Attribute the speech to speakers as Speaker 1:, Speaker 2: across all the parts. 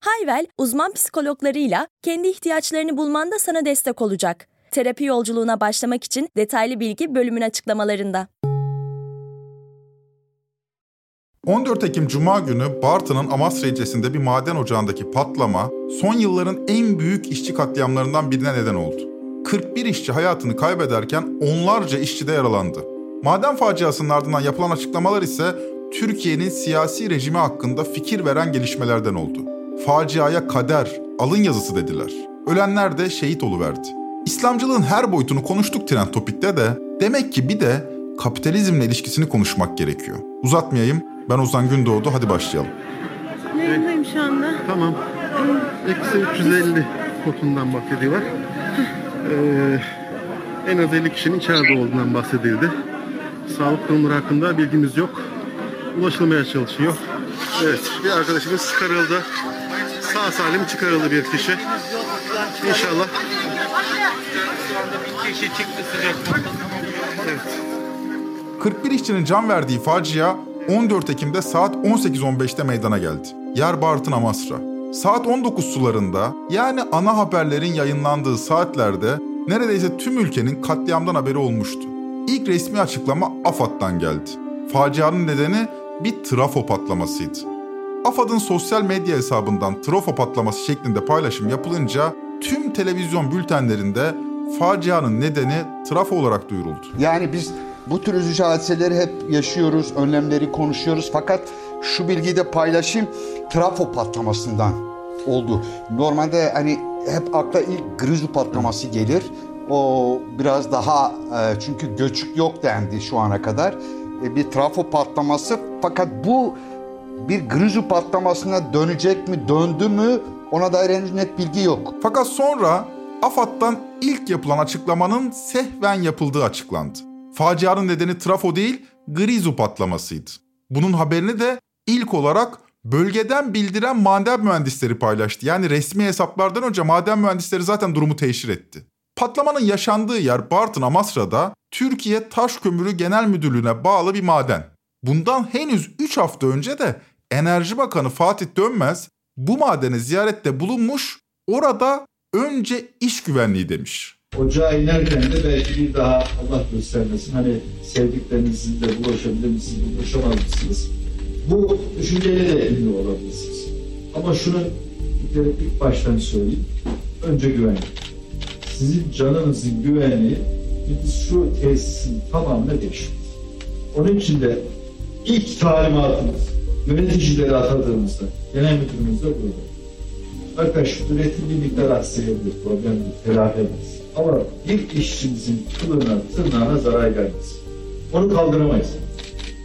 Speaker 1: Hayvel, uzman psikologlarıyla kendi ihtiyaçlarını bulmanda sana destek olacak. Terapi yolculuğuna başlamak için detaylı bilgi bölümün açıklamalarında.
Speaker 2: 14 Ekim Cuma günü Bartın'ın Amasra ilçesinde bir maden ocağındaki patlama son yılların en büyük işçi katliamlarından birine neden oldu. 41 işçi hayatını kaybederken onlarca işçi de yaralandı. Maden faciasının ardından yapılan açıklamalar ise Türkiye'nin siyasi rejimi hakkında fikir veren gelişmelerden oldu. Faciaya kader, alın yazısı dediler. Ölenler de şehit oluverdi. İslamcılığın her boyutunu konuştuk Trend Topik'te de demek ki bir de kapitalizmle ilişkisini konuşmak gerekiyor. Uzatmayayım, ben Ozan Gündoğdu, hadi başlayalım.
Speaker 3: Yayındayım şu anda.
Speaker 4: Tamam. Eksi 350 kotundan bahsediyorlar. Ee, en az 50 kişinin içeride olduğundan bahsedildi. Sağlık durumları hakkında bilgimiz yok. Ulaşılmaya çalışıyor. Evet, bir arkadaşımız çıkarıldı. Sağ salim çıkarıldı bir kişi. İnşallah. Evet.
Speaker 2: 41 işçinin can verdiği facia 14 Ekim'de saat 18.15'te meydana geldi. Yer Bartın Amasra. Saat 19 sularında yani ana haberlerin yayınlandığı saatlerde neredeyse tüm ülkenin katliamdan haberi olmuştu. İlk resmi açıklama AFAD'dan geldi. Facianın nedeni bir trafo patlamasıydı. AFAD'ın sosyal medya hesabından trafo patlaması şeklinde paylaşım yapılınca tüm televizyon bültenlerinde facianın nedeni trafo olarak duyuruldu.
Speaker 5: Yani biz bu tür üzücü hadiseleri hep yaşıyoruz, önlemleri konuşuyoruz. Fakat şu bilgiyi de paylaşayım, trafo patlamasından oldu. Normalde hani hep akla ilk grizu patlaması gelir. O biraz daha e, çünkü göçük yok dendi şu ana kadar. E, bir trafo patlaması fakat bu bir grizu patlamasına dönecek mi, döndü mü ona dair henüz net bilgi yok.
Speaker 2: Fakat sonra AFAD'dan ilk yapılan açıklamanın sehven yapıldığı açıklandı. Facianın nedeni trafo değil, grizu patlamasıydı. Bunun haberini de ilk olarak bölgeden bildiren maden mühendisleri paylaştı. Yani resmi hesaplardan önce maden mühendisleri zaten durumu teşhir etti. Patlamanın yaşandığı yer Bartın Amasra'da Türkiye Taş Kömürü Genel Müdürlüğü'ne bağlı bir maden. Bundan henüz 3 hafta önce de Enerji Bakanı Fatih Dönmez bu madene ziyarette bulunmuş, orada önce iş güvenliği demiş.
Speaker 6: Ocağa inerken de belki bir daha Allah göstermesin hani sevdiklerinizle bulaşabilir misiniz, bulaşamaz mısınız? Bu düşünceyle de ünlü olabilirsiniz. Ama şunu bir ilk baştan söyleyeyim. Önce güvenlik. Sizin canınızın güvenliği biz şu tesisin tamamına değişiyor. Onun için de ilk talimatımız yöneticileri atadığımızda genel müdürümüz de burada. Arkadaş üretim bir miktar aksayabilir, problem değil, telafi ederiz. Ama bir işçimizin kılına, tırnağına zarar gelmez. Onu kaldıramayız.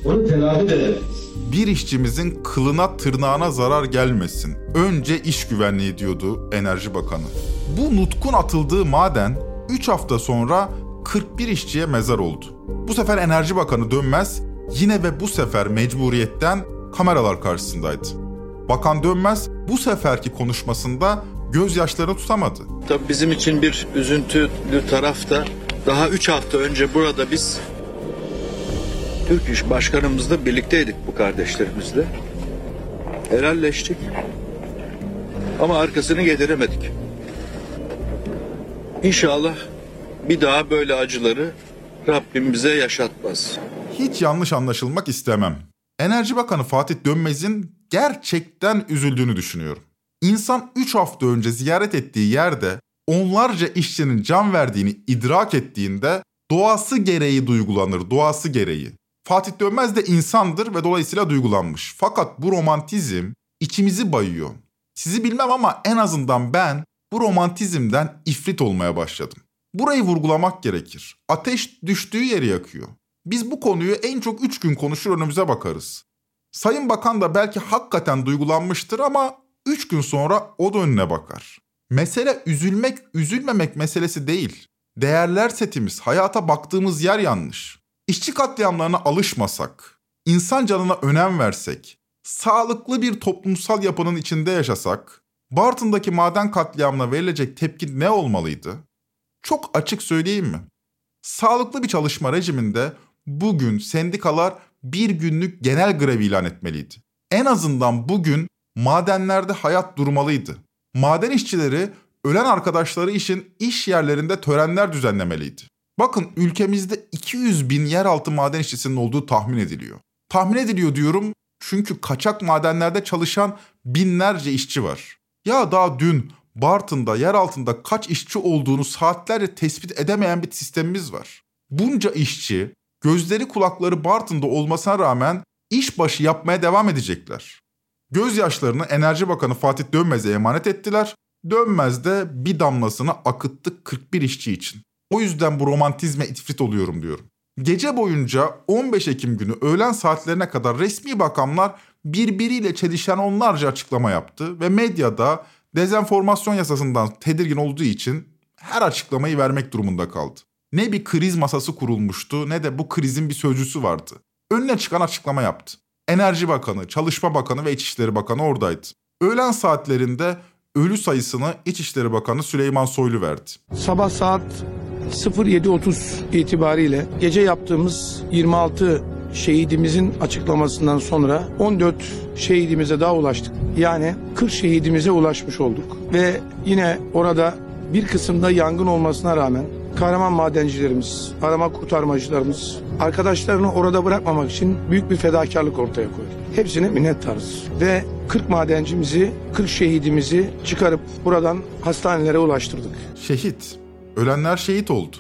Speaker 6: Onu telafi de edemeyiz.
Speaker 2: Bir işçimizin kılına tırnağına zarar gelmesin. Önce iş güvenliği diyordu Enerji Bakanı. Bu nutkun atıldığı maden 3 hafta sonra 41 işçiye mezar oldu. Bu sefer Enerji Bakanı Dönmez yine ve bu sefer mecburiyetten kameralar karşısındaydı. Bakan Dönmez bu seferki konuşmasında gözyaşlarını tutamadı.
Speaker 7: Tabii bizim için bir üzüntülü taraf da daha 3 hafta önce burada biz Türk İş Başkanımızla birlikteydik bu kardeşlerimizle. Helalleştik. Ama arkasını getiremedik. İnşallah bir daha böyle acıları Rabbim bize yaşatmaz.
Speaker 2: Hiç yanlış anlaşılmak istemem. Enerji Bakanı Fatih Dönmez'in gerçekten üzüldüğünü düşünüyorum. İnsan 3 hafta önce ziyaret ettiği yerde onlarca işçinin can verdiğini idrak ettiğinde doğası gereği duygulanır, doğası gereği. Fatih Dönmez de insandır ve dolayısıyla duygulanmış. Fakat bu romantizm içimizi bayıyor. Sizi bilmem ama en azından ben bu romantizmden ifrit olmaya başladım. Burayı vurgulamak gerekir. Ateş düştüğü yeri yakıyor. Biz bu konuyu en çok 3 gün konuşur önümüze bakarız. Sayın Bakan da belki hakikaten duygulanmıştır ama 3 gün sonra o da önüne bakar. Mesele üzülmek, üzülmemek meselesi değil. Değerler setimiz, hayata baktığımız yer yanlış. İşçi katliamlarına alışmasak, insan canına önem versek, sağlıklı bir toplumsal yapının içinde yaşasak, Bartın'daki maden katliamına verilecek tepki ne olmalıydı? Çok açık söyleyeyim mi? Sağlıklı bir çalışma rejiminde bugün sendikalar bir günlük genel grev ilan etmeliydi. En azından bugün madenlerde hayat durmalıydı. Maden işçileri ölen arkadaşları için iş yerlerinde törenler düzenlemeliydi. Bakın ülkemizde 200 bin yeraltı maden işçisinin olduğu tahmin ediliyor. Tahmin ediliyor diyorum çünkü kaçak madenlerde çalışan binlerce işçi var. Ya daha dün Bartın'da yer altında kaç işçi olduğunu saatlerce tespit edemeyen bir sistemimiz var. Bunca işçi gözleri kulakları Bartın'da olmasına rağmen işbaşı yapmaya devam edecekler. Gözyaşlarını Enerji Bakanı Fatih Dönmez'e emanet ettiler. Dönmez de bir damlasını akıttı 41 işçi için. O yüzden bu romantizme itfrit oluyorum diyorum. Gece boyunca 15 Ekim günü öğlen saatlerine kadar resmi bakanlar birbiriyle çelişen onlarca açıklama yaptı ve medyada dezenformasyon yasasından tedirgin olduğu için her açıklamayı vermek durumunda kaldı. Ne bir kriz masası kurulmuştu ne de bu krizin bir sözcüsü vardı. Önüne çıkan açıklama yaptı. Enerji Bakanı, Çalışma Bakanı ve İçişleri Bakanı oradaydı. Öğlen saatlerinde ölü sayısını İçişleri Bakanı Süleyman Soylu verdi.
Speaker 8: Sabah saat 07.30 itibariyle gece yaptığımız 26 şehidimizin açıklamasından sonra 14 şehidimize daha ulaştık. Yani 40 şehidimize ulaşmış olduk. Ve yine orada bir kısımda yangın olmasına rağmen kahraman madencilerimiz, arama kurtarmacılarımız arkadaşlarını orada bırakmamak için büyük bir fedakarlık ortaya koydu. Hepsine minnettarız. Ve 40 madencimizi, 40 şehidimizi çıkarıp buradan hastanelere ulaştırdık.
Speaker 2: Şehit. Ölenler şehit oldu.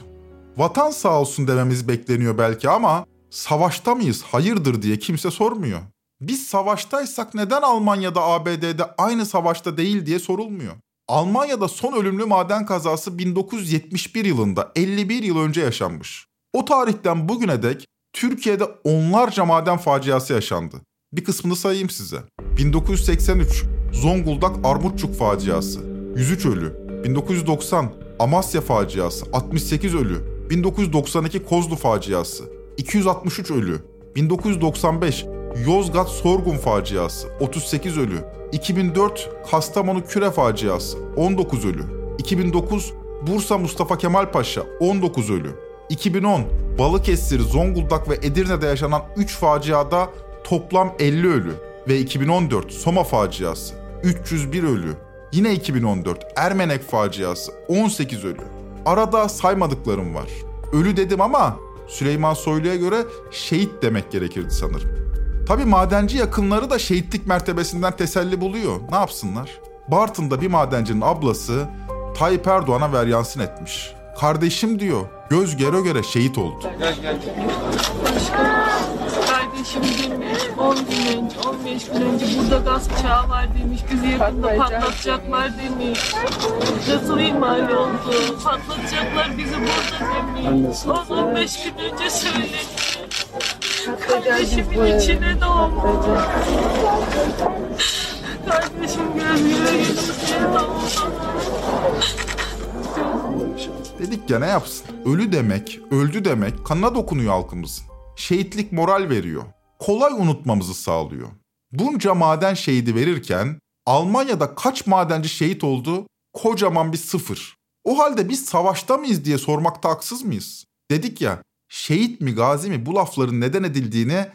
Speaker 2: Vatan sağ olsun dememiz bekleniyor belki ama savaşta mıyız, hayırdır diye kimse sormuyor. Biz savaştaysak neden Almanya'da ABD'de aynı savaşta değil diye sorulmuyor. Almanya'da son ölümlü maden kazası 1971 yılında 51 yıl önce yaşanmış. O tarihten bugüne dek Türkiye'de onlarca maden faciası yaşandı. Bir kısmını sayayım size. 1983 Zonguldak Armutçuk faciası 103 ölü. 1990 Amasya faciası 68 ölü. 1992 Kozlu faciası 263 ölü. 1995 Yozgat Sorgun faciası 38 ölü. 2004 Kastamonu Küre faciası 19 ölü. 2009 Bursa Mustafa Kemal Paşa 19 ölü. 2010 Balıkesir, Zonguldak ve Edirne'de yaşanan 3 faciada toplam 50 ölü ve 2014 Soma faciası 301 ölü. Yine 2014 Ermenek faciası 18 ölü. Arada saymadıklarım var. Ölü dedim ama Süleyman Soylu'ya göre şehit demek gerekirdi sanırım. Tabi madenci yakınları da şehitlik mertebesinden teselli buluyor. Ne yapsınlar? Bartın'da bir madencinin ablası Tayyip Erdoğan'a veryansın etmiş. Kardeşim diyor, göz göre göre şehit oldu.
Speaker 3: Kardeşim demiş 10 gün önce, 15 gün önce burada gaz bıçağı var demiş. Bizi yakında patlatacaklar demiş. Nasıl ihmal oldu? Patlatacaklar bizi burada demiş. 10-15 gün önce söyledi. Kardeşimin içine doğmuş. Kardeşim göz göre göre doğdu.
Speaker 2: Dedik yapsın? Ölü demek, öldü demek kanına dokunuyor halkımızın. Şehitlik moral veriyor. Kolay unutmamızı sağlıyor. Bunca maden şehidi verirken Almanya'da kaç madenci şehit oldu? Kocaman bir sıfır. O halde biz savaşta mıyız diye sormakta haksız mıyız? Dedik ya şehit mi gazi mi bu lafların neden edildiğini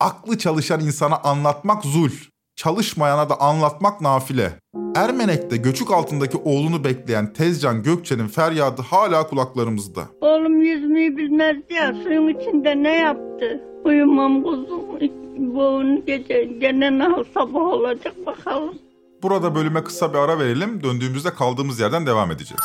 Speaker 2: aklı çalışan insana anlatmak zul. Çalışmayana da anlatmak nafile. Ermenek'te göçük altındaki oğlunu bekleyen Tezcan Gökçe'nin feryadı hala kulaklarımızda.
Speaker 9: Oğlum yüzmeyi bilmezdi ya suyun içinde ne yaptı? Uyumam kuzum. Bu gece gene ne sabah olacak bakalım.
Speaker 2: Burada bölüme kısa bir ara verelim. Döndüğümüzde kaldığımız yerden devam edeceğiz.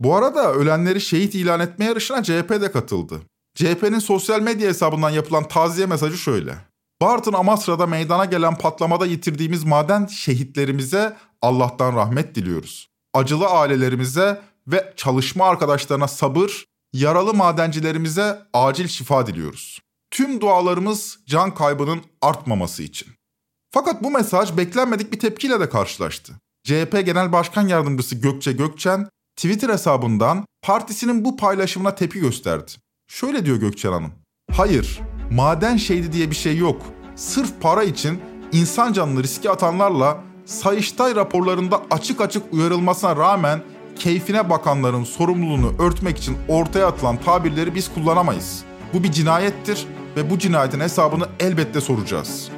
Speaker 2: Bu arada ölenleri şehit ilan etme yarışına CHP de katıldı. CHP'nin sosyal medya hesabından yapılan taziye mesajı şöyle. Bartın Amasra'da meydana gelen patlamada yitirdiğimiz maden şehitlerimize Allah'tan rahmet diliyoruz. Acılı ailelerimize ve çalışma arkadaşlarına sabır, yaralı madencilerimize acil şifa diliyoruz. Tüm dualarımız can kaybının artmaması için. Fakat bu mesaj beklenmedik bir tepkiyle de karşılaştı. CHP Genel Başkan Yardımcısı Gökçe Gökçen Twitter hesabından partisinin bu paylaşımına tepki gösterdi. Şöyle diyor Gökçen Hanım. Hayır, maden şehidi diye bir şey yok. Sırf para için insan canını riske atanlarla Sayıştay raporlarında açık açık uyarılmasına rağmen keyfine bakanların sorumluluğunu örtmek için ortaya atılan tabirleri biz kullanamayız. Bu bir cinayettir ve bu cinayetin hesabını elbette soracağız.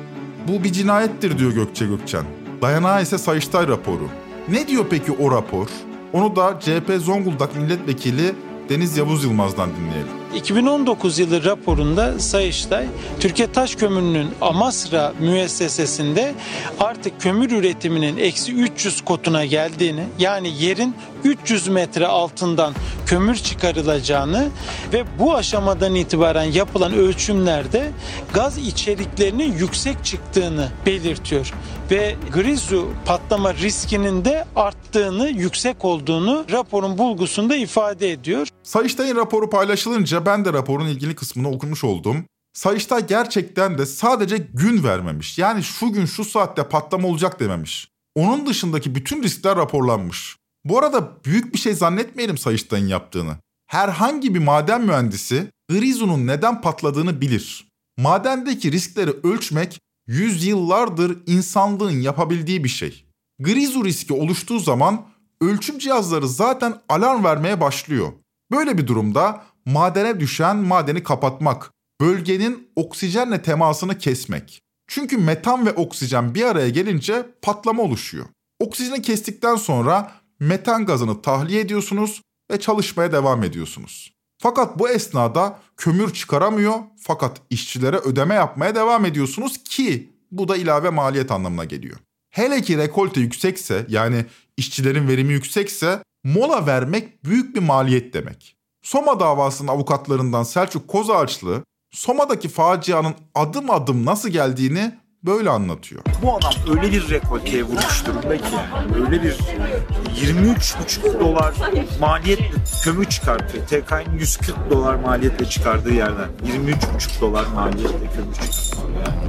Speaker 2: Bu bir cinayettir diyor Gökçe Gökçen. Dayanağı ise Sayıştay raporu. Ne diyor peki o rapor? Onu da CHP Zonguldak Milletvekili Deniz Yavuz Yılmaz'dan dinleyelim.
Speaker 10: 2019 yılı raporunda Sayıştay, Türkiye Taş Kömürü'nün Amasra müessesesinde artık kömür üretiminin eksi 300 kotuna geldiğini, yani yerin 300 metre altından kömür çıkarılacağını ve bu aşamadan itibaren yapılan ölçümlerde gaz içeriklerinin yüksek çıktığını belirtiyor ve Grizu patlama riskinin de arttığını, yüksek olduğunu raporun bulgusunda ifade ediyor.
Speaker 2: Sayıştay'ın raporu paylaşılınca ben de raporun ilgili kısmını okumuş oldum. Sayıştay gerçekten de sadece gün vermemiş. Yani şu gün şu saatte patlama olacak dememiş. Onun dışındaki bütün riskler raporlanmış. Bu arada büyük bir şey zannetmeyelim Sayıştay'ın yaptığını. Herhangi bir maden mühendisi Grizu'nun neden patladığını bilir. Madendeki riskleri ölçmek yüzyıllardır insanlığın yapabildiği bir şey. Grizu riski oluştuğu zaman ölçüm cihazları zaten alarm vermeye başlıyor. Böyle bir durumda madene düşen madeni kapatmak, bölgenin oksijenle temasını kesmek. Çünkü metan ve oksijen bir araya gelince patlama oluşuyor. Oksijeni kestikten sonra metan gazını tahliye ediyorsunuz ve çalışmaya devam ediyorsunuz. Fakat bu esnada kömür çıkaramıyor fakat işçilere ödeme yapmaya devam ediyorsunuz ki bu da ilave maliyet anlamına geliyor. Hele ki rekolte yüksekse yani işçilerin verimi yüksekse mola vermek büyük bir maliyet demek. Soma davasının avukatlarından Selçuk Kozağaçlı, Soma'daki facianın adım adım nasıl geldiğini böyle anlatıyor.
Speaker 11: Bu adam öyle bir rekolteye vurmuş durumda ki öyle bir 23,5 dolar maliyetle kömür çıkartıyor. TK'nin 140 dolar maliyetle çıkardığı yerden 23,5 dolar maliyetle kömür çıkartıyor.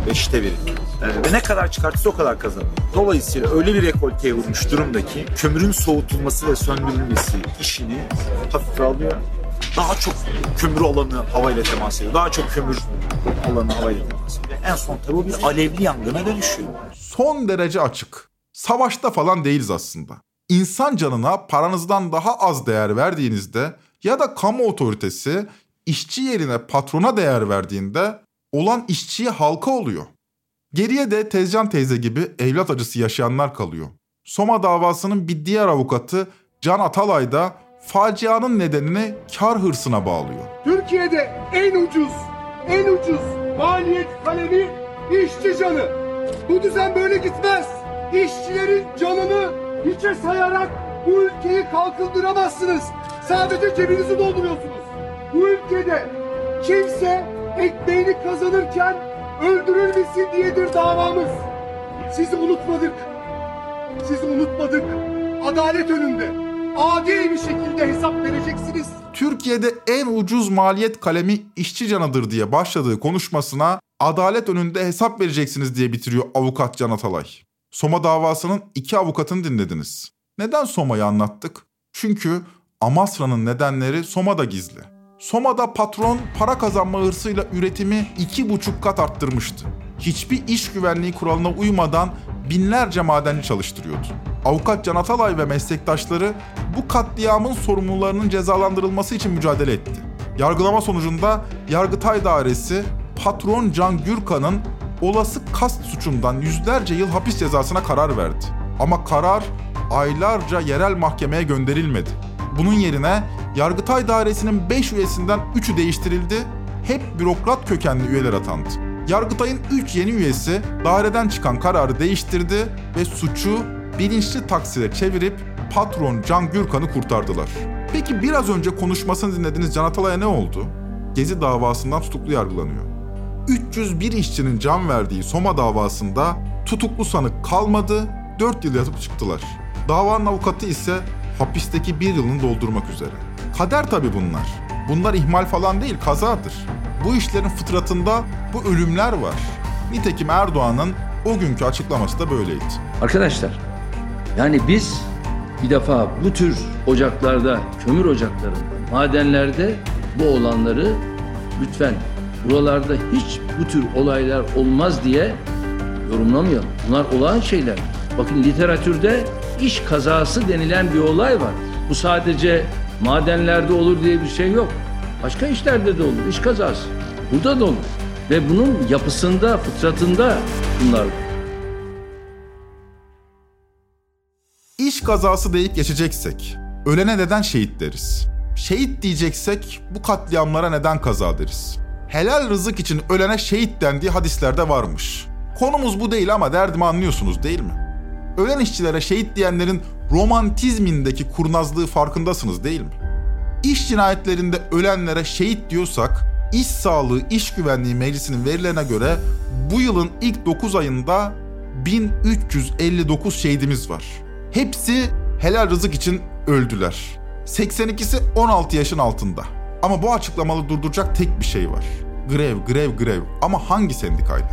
Speaker 11: Beşte biri. Ee, ve ne kadar çıkartırsa o kadar kazanıyor. Dolayısıyla öyle bir rekolteye vurmuş durumda ki kömürün soğutulması ve söndürülmesi işini hafife alıyor daha çok kömür alanı havayla temas ediyor. Daha çok kömür alanı havayla temas ediyor. En son tabii bir alevli yangına dönüşüyor.
Speaker 2: Son derece açık. Savaşta falan değiliz aslında. İnsan canına paranızdan daha az değer verdiğinizde ya da kamu otoritesi işçi yerine patrona değer verdiğinde olan işçiye halka oluyor. Geriye de Tezcan teyze gibi evlat acısı yaşayanlar kalıyor. Soma davasının bir diğer avukatı Can Atalay da facianın nedenini kar hırsına bağlıyor.
Speaker 12: Türkiye'de en ucuz, en ucuz maliyet kalemi işçi canı. Bu düzen böyle gitmez. İşçilerin canını hiçe sayarak bu ülkeyi kalkındıramazsınız. Sadece cebinizi dolduruyorsunuz. Bu ülkede kimse ekmeğini kazanırken öldürülmesin diyedir davamız. Sizi unutmadık. Sizi unutmadık. Adalet önünde adil bir şekilde hesap vereceksiniz.
Speaker 2: Türkiye'de en ucuz maliyet kalemi işçi canıdır diye başladığı konuşmasına adalet önünde hesap vereceksiniz diye bitiriyor avukat Can Atalay. Soma davasının iki avukatını dinlediniz. Neden Soma'yı anlattık? Çünkü Amasra'nın nedenleri Soma'da gizli. Soma'da patron para kazanma hırsıyla üretimi iki buçuk kat arttırmıştı. Hiçbir iş güvenliği kuralına uymadan binlerce madenci çalıştırıyordu. Avukat Can Atalay ve meslektaşları bu katliamın sorumlularının cezalandırılması için mücadele etti. Yargılama sonucunda Yargıtay Dairesi patron Can Gürkan'ın olası kast suçundan yüzlerce yıl hapis cezasına karar verdi. Ama karar aylarca yerel mahkemeye gönderilmedi. Bunun yerine Yargıtay Dairesi'nin 5 üyesinden 3'ü değiştirildi, hep bürokrat kökenli üyeler atandı. Yargıtay'ın 3 yeni üyesi daireden çıkan kararı değiştirdi ve suçu bilinçli taksire çevirip patron Can Gürkan'ı kurtardılar. Peki biraz önce konuşmasını dinlediğiniz Can Atalay'a ne oldu? Gezi davasından tutuklu yargılanıyor. 301 işçinin can verdiği Soma davasında tutuklu sanık kalmadı, 4 yıl yatıp çıktılar. Davanın avukatı ise hapisteki bir yılını doldurmak üzere. Kader tabi bunlar. Bunlar ihmal falan değil, kazadır. Bu işlerin fıtratında bu ölümler var. Nitekim Erdoğan'ın o günkü açıklaması da böyleydi.
Speaker 13: Arkadaşlar, yani biz bir defa bu tür ocaklarda, kömür ocaklarında, madenlerde bu olanları lütfen buralarda hiç bu tür olaylar olmaz diye yorumlamayalım. Bunlar olağan şeyler. Bakın literatürde iş kazası denilen bir olay var. Bu sadece madenlerde olur diye bir şey yok. Başka işlerde de olur. İş kazası. Burada da olur. Ve bunun yapısında, fıtratında bunlar var.
Speaker 2: İş kazası deyip geçeceksek, ölene neden şehit deriz? Şehit diyeceksek bu katliamlara neden kaza deriz? Helal rızık için ölene şehit dendiği hadislerde varmış. Konumuz bu değil ama derdimi anlıyorsunuz değil mi? Ölen işçilere şehit diyenlerin romantizmindeki kurnazlığı farkındasınız değil mi? İş cinayetlerinde ölenlere şehit diyorsak, İş Sağlığı İş Güvenliği Meclisi'nin verilerine göre bu yılın ilk 9 ayında 1359 şehidimiz var. Hepsi helal rızık için öldüler. 82'si 16 yaşın altında. Ama bu açıklamalı durduracak tek bir şey var. Grev, grev, grev. Ama hangi sendikayla?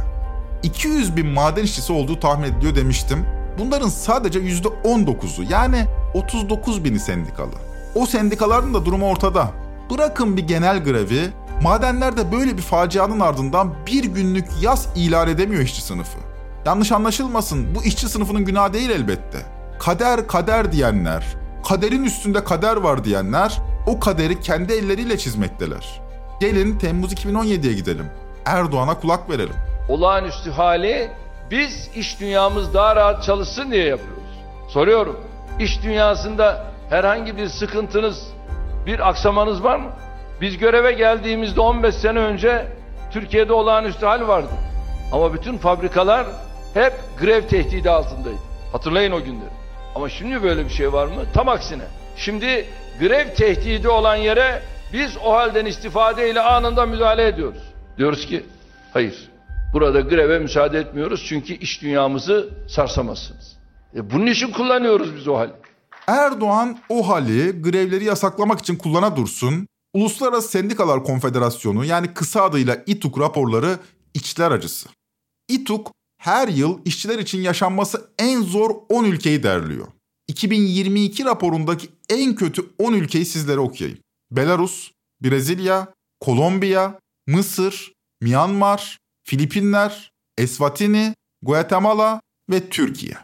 Speaker 2: 200 bin maden işçisi olduğu tahmin ediliyor demiştim. Bunların sadece %19'u yani 39 bini sendikalı. O sendikaların da durumu ortada. Bırakın bir genel grevi, madenlerde böyle bir facianın ardından bir günlük yaz ilan edemiyor işçi sınıfı. Yanlış anlaşılmasın bu işçi sınıfının günahı değil elbette. Kader kader diyenler, kaderin üstünde kader var diyenler o kaderi kendi elleriyle çizmekteler. Gelin Temmuz 2017'ye gidelim. Erdoğan'a kulak verelim.
Speaker 13: Olağanüstü hali biz iş dünyamız daha rahat çalışsın diye yapıyoruz. Soruyorum. İş dünyasında herhangi bir sıkıntınız, bir aksamanız var mı? Biz göreve geldiğimizde 15 sene önce Türkiye'de olağanüstü hal vardı. Ama bütün fabrikalar hep grev tehdidi altındaydı. Hatırlayın o günleri. Ama şimdi böyle bir şey var mı? Tam aksine. Şimdi grev tehdidi olan yere biz o halden istifadeyle anında müdahale ediyoruz. Diyoruz ki hayır. Burada greve müsaade etmiyoruz çünkü iş dünyamızı sarsamazsınız. E bunun için kullanıyoruz biz o hali.
Speaker 2: Erdoğan o hali grevleri yasaklamak için kullana dursun. Uluslararası Sendikalar Konfederasyonu yani kısa adıyla İTUK raporları içler acısı. İTUK her yıl işçiler için yaşanması en zor 10 ülkeyi derliyor. 2022 raporundaki en kötü 10 ülkeyi sizlere okuyayım. Belarus, Brezilya, Kolombiya, Mısır, Myanmar, Filipinler, Eswatini, Guatemala ve Türkiye.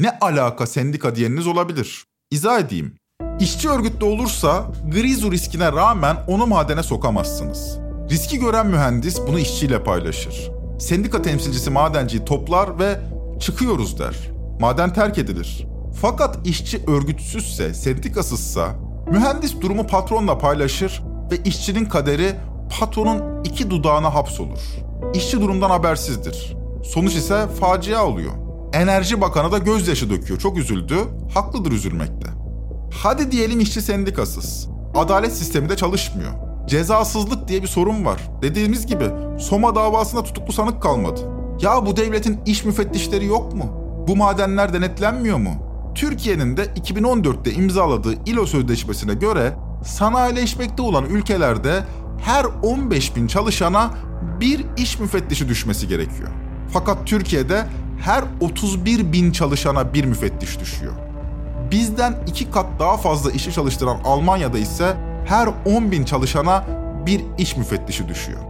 Speaker 2: Ne alaka sendika diyeniniz olabilir. İzah edeyim. İşçi örgütlü olursa grizu riskine rağmen onu madene sokamazsınız. Riski gören mühendis bunu işçiyle paylaşır. Sendika temsilcisi madenciyi toplar ve çıkıyoruz der. Maden terk edilir. Fakat işçi örgütsüzse, sendikasızsa mühendis durumu patronla paylaşır ve işçinin kaderi patronun iki dudağına hapsolur. İşçi durumdan habersizdir. Sonuç ise facia oluyor. Enerji Bakanı da gözyaşı döküyor. Çok üzüldü. Haklıdır üzülmekte. Hadi diyelim işçi sendikasız. Adalet sistemi de çalışmıyor. Cezasızlık diye bir sorun var. Dediğimiz gibi Soma davasında tutuklu sanık kalmadı. Ya bu devletin iş müfettişleri yok mu? Bu madenler denetlenmiyor mu? Türkiye'nin de 2014'te imzaladığı İLO Sözleşmesi'ne göre sanayileşmekte olan ülkelerde her 15 bin çalışana bir iş müfettişi düşmesi gerekiyor. Fakat Türkiye'de her 31 bin çalışana bir müfettiş düşüyor. Bizden iki kat daha fazla işi çalıştıran Almanya'da ise her 10 bin çalışana bir iş müfettişi düşüyor.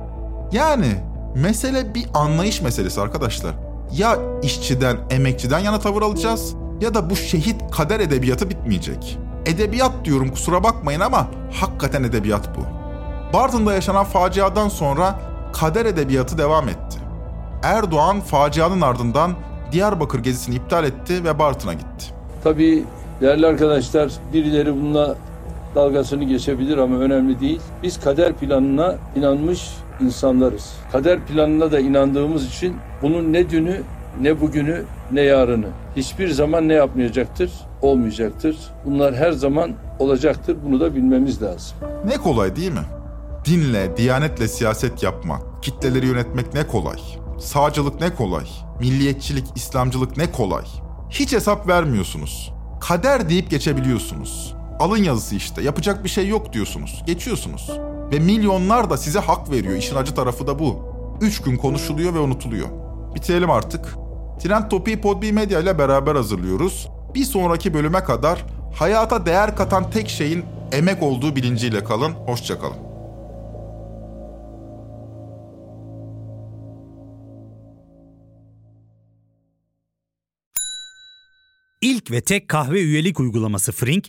Speaker 2: Yani mesele bir anlayış meselesi arkadaşlar. Ya işçiden, emekçiden yana tavır alacağız ya da bu şehit kader edebiyatı bitmeyecek. Edebiyat diyorum kusura bakmayın ama hakikaten edebiyat bu. Bartın'da yaşanan faciadan sonra kader edebiyatı devam etti. Erdoğan facianın ardından Diyarbakır gezisini iptal etti ve Bartın'a gitti.
Speaker 13: Tabii değerli arkadaşlar birileri bununla dalgasını geçebilir ama önemli değil. Biz kader planına inanmış insanlarız. Kader planına da inandığımız için bunun ne dünü ne bugünü ne yarını hiçbir zaman ne yapmayacaktır? Olmayacaktır. Bunlar her zaman olacaktır. Bunu da bilmemiz lazım.
Speaker 2: Ne kolay değil mi? Dinle, diyanetle siyaset yapmak, kitleleri yönetmek ne kolay. Sağcılık ne kolay. Milliyetçilik, İslamcılık ne kolay. Hiç hesap vermiyorsunuz. Kader deyip geçebiliyorsunuz. Alın yazısı işte. Yapacak bir şey yok diyorsunuz. Geçiyorsunuz. Ve milyonlar da size hak veriyor. İşin acı tarafı da bu. Üç gün konuşuluyor ve unutuluyor. Bitirelim artık. Trend Topi'yi Podbi Medya ile beraber hazırlıyoruz. Bir sonraki bölüme kadar hayata değer katan tek şeyin emek olduğu bilinciyle kalın. Hoşçakalın.
Speaker 14: İlk ve tek kahve üyelik uygulaması Frink,